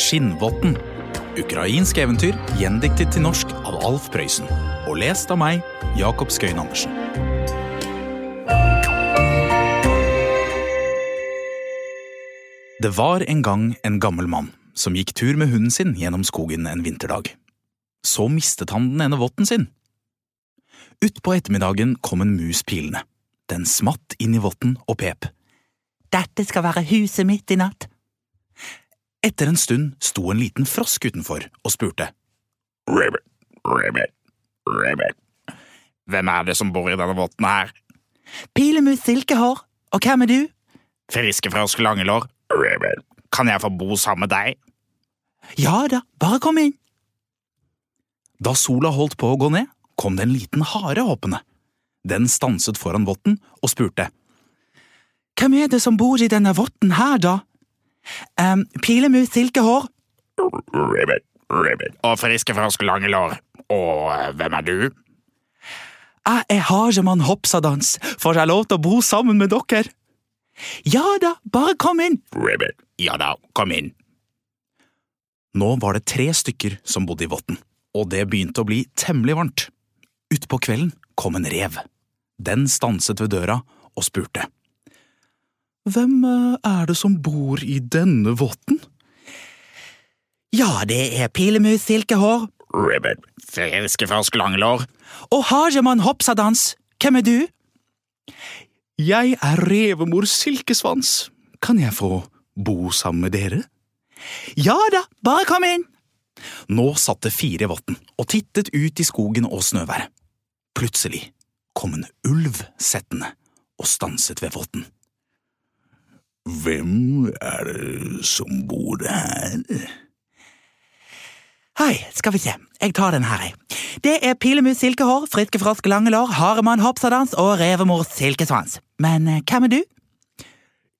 Skinnvotten. Ukrainsk eventyr gjendiktet til norsk av Alf Prøysen. Og lest av meg, Jakob Skøyen Andersen. Det var en gang en gammel mann som gikk tur med hunden sin gjennom skogen en vinterdag. Så mistet han den ene votten sin. Utpå ettermiddagen kom en mus pilende. Den smatt inn i votten og pep. Dette skal være huset mitt i natt. Etter en stund sto en liten frosk utenfor og spurte. Ribbit, ribbit, ribbit. Hvem er det som bor i denne votten her? Pilemus Silkehår, og hvem er du? Fiskefrosk Langelår. Ribbit. Kan jeg få bo sammen med deg? Ja da, bare kom inn. Da sola holdt på å gå ned, kom det en liten hare hoppende. Den stanset foran votten og spurte. Hvem er det som bor i denne votten her, da? Um, Pilemus Silkehår. Ribbit, ribbit. Og friske, ferske, lange Langelår. Og eh, hvem er du? Jeg er Hagemann Hopsadans, får jeg lov til å bo sammen med dere? Ja da, bare kom inn. Ribbit. Ja da, kom inn. Nå var det tre stykker som bodde i votten, og det begynte å bli temmelig varmt. Utpå kvelden kom en rev. Den stanset ved døra og spurte. Hvem eh, er det som bor i denne votten? Ja, det er Pilemus Silkehår Ribbit. Fiskefersk Langelår. og Hagemann Hopsadans. Hvem er du? Jeg er Revemor Silkesvans. Kan jeg få bo sammen med dere? Ja da, bare kom inn. Nå satt det fire i votten og tittet ut i skogen og snøværet. Plutselig kom en ulv settende og stanset ved votten. Hvem er det som bor her? Hei, skal vi se, jeg tar den her, jeg. Det er Pilemus Silkehår, Friskefrosk Langelår, Haremann Hopsadans og Revemor Silkesvans. Men eh, hvem er du?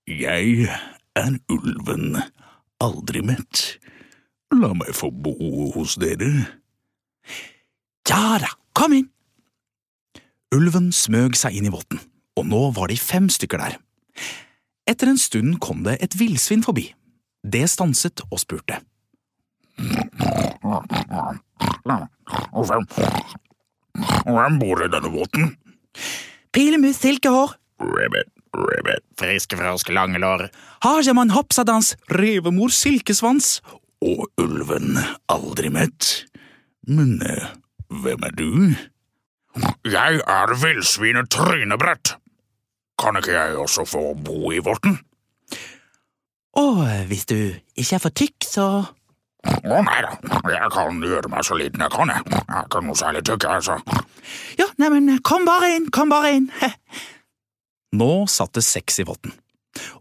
Jeg er ulven aldri mett. La meg få bo hos dere. Ja da, kom inn. Ulven smøg seg inn i votten, og nå var de fem stykker der. Etter en stund kom det et villsvin forbi. Det stanset og spurte. Hvem, hvem bor i denne båten? Pilemus Silkehår, Ribbit, ribbit. Fiskefrosk Langelår. Hajaman Hopsadans, Revemor Silkesvans. Og ulven aldri møtt. Men hvem er du? Jeg er villsvinet Trynebrett. Kan ikke jeg også få bo i vorten? Og hvis du ikke er for tykk, så… Å nei da, jeg kan gjøre meg så liten jeg kan, jeg. Jeg er ikke noe særlig tykk, jeg, så. Ja, neimen, kom bare inn, kom bare inn. Nå satt det seks i votten,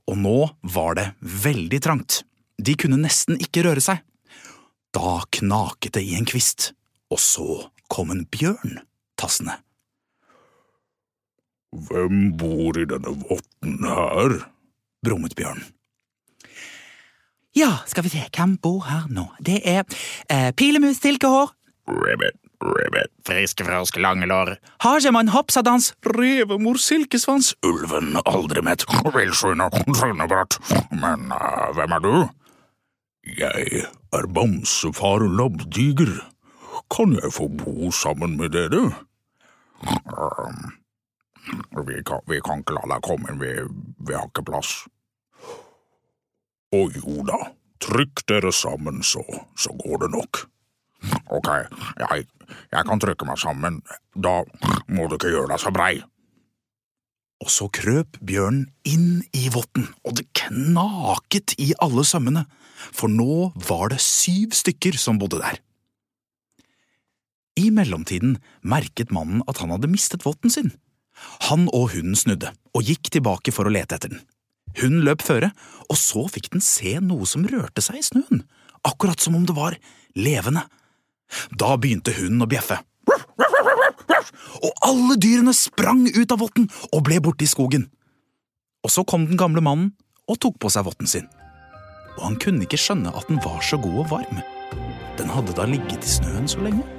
og nå var det veldig trangt. De kunne nesten ikke røre seg. Da knaket det i en kvist, og så kom en bjørn tassende. Hvem bor i denne votten her? brummet bjørnen. Ja, skal vi se, hvem bor her nå? Det er eh, Pilemus Silkehår, Ribbit, ribbit. Fiskefrosk Langelår. Hagemann Hopsadans, Revemor Silkesvans. Ulven aldri mett. Villsvinet Trynebrett. Men eh, hvem er du? Jeg er Bamsefar Labbdiger. Kan jeg få bo sammen med dere? Ehm, vi, kan, vi kan ikke la deg komme inn, vi, vi har ikke plass. Å jo da, trykk dere sammen, så, så går det nok. Ok, jeg, jeg kan trykke meg sammen, da må du ikke gjøre deg så brei. Og så krøp bjørnen inn i votten, og det knaket i alle sømmene, for nå var det syv stykker som bodde der. I mellomtiden merket mannen at han hadde mistet votten sin. Han og hunden snudde og gikk tilbake for å lete etter den. Hun løp føre, og så fikk den se noe som rørte seg i snøen, akkurat som om det var levende. Da begynte hunden å bjeffe. Og alle dyrene sprang ut av votten og ble borte i skogen. Og så kom den gamle mannen og tok på seg votten sin. Og han kunne ikke skjønne at den var så god og varm. Den hadde da ligget i snøen så lenge.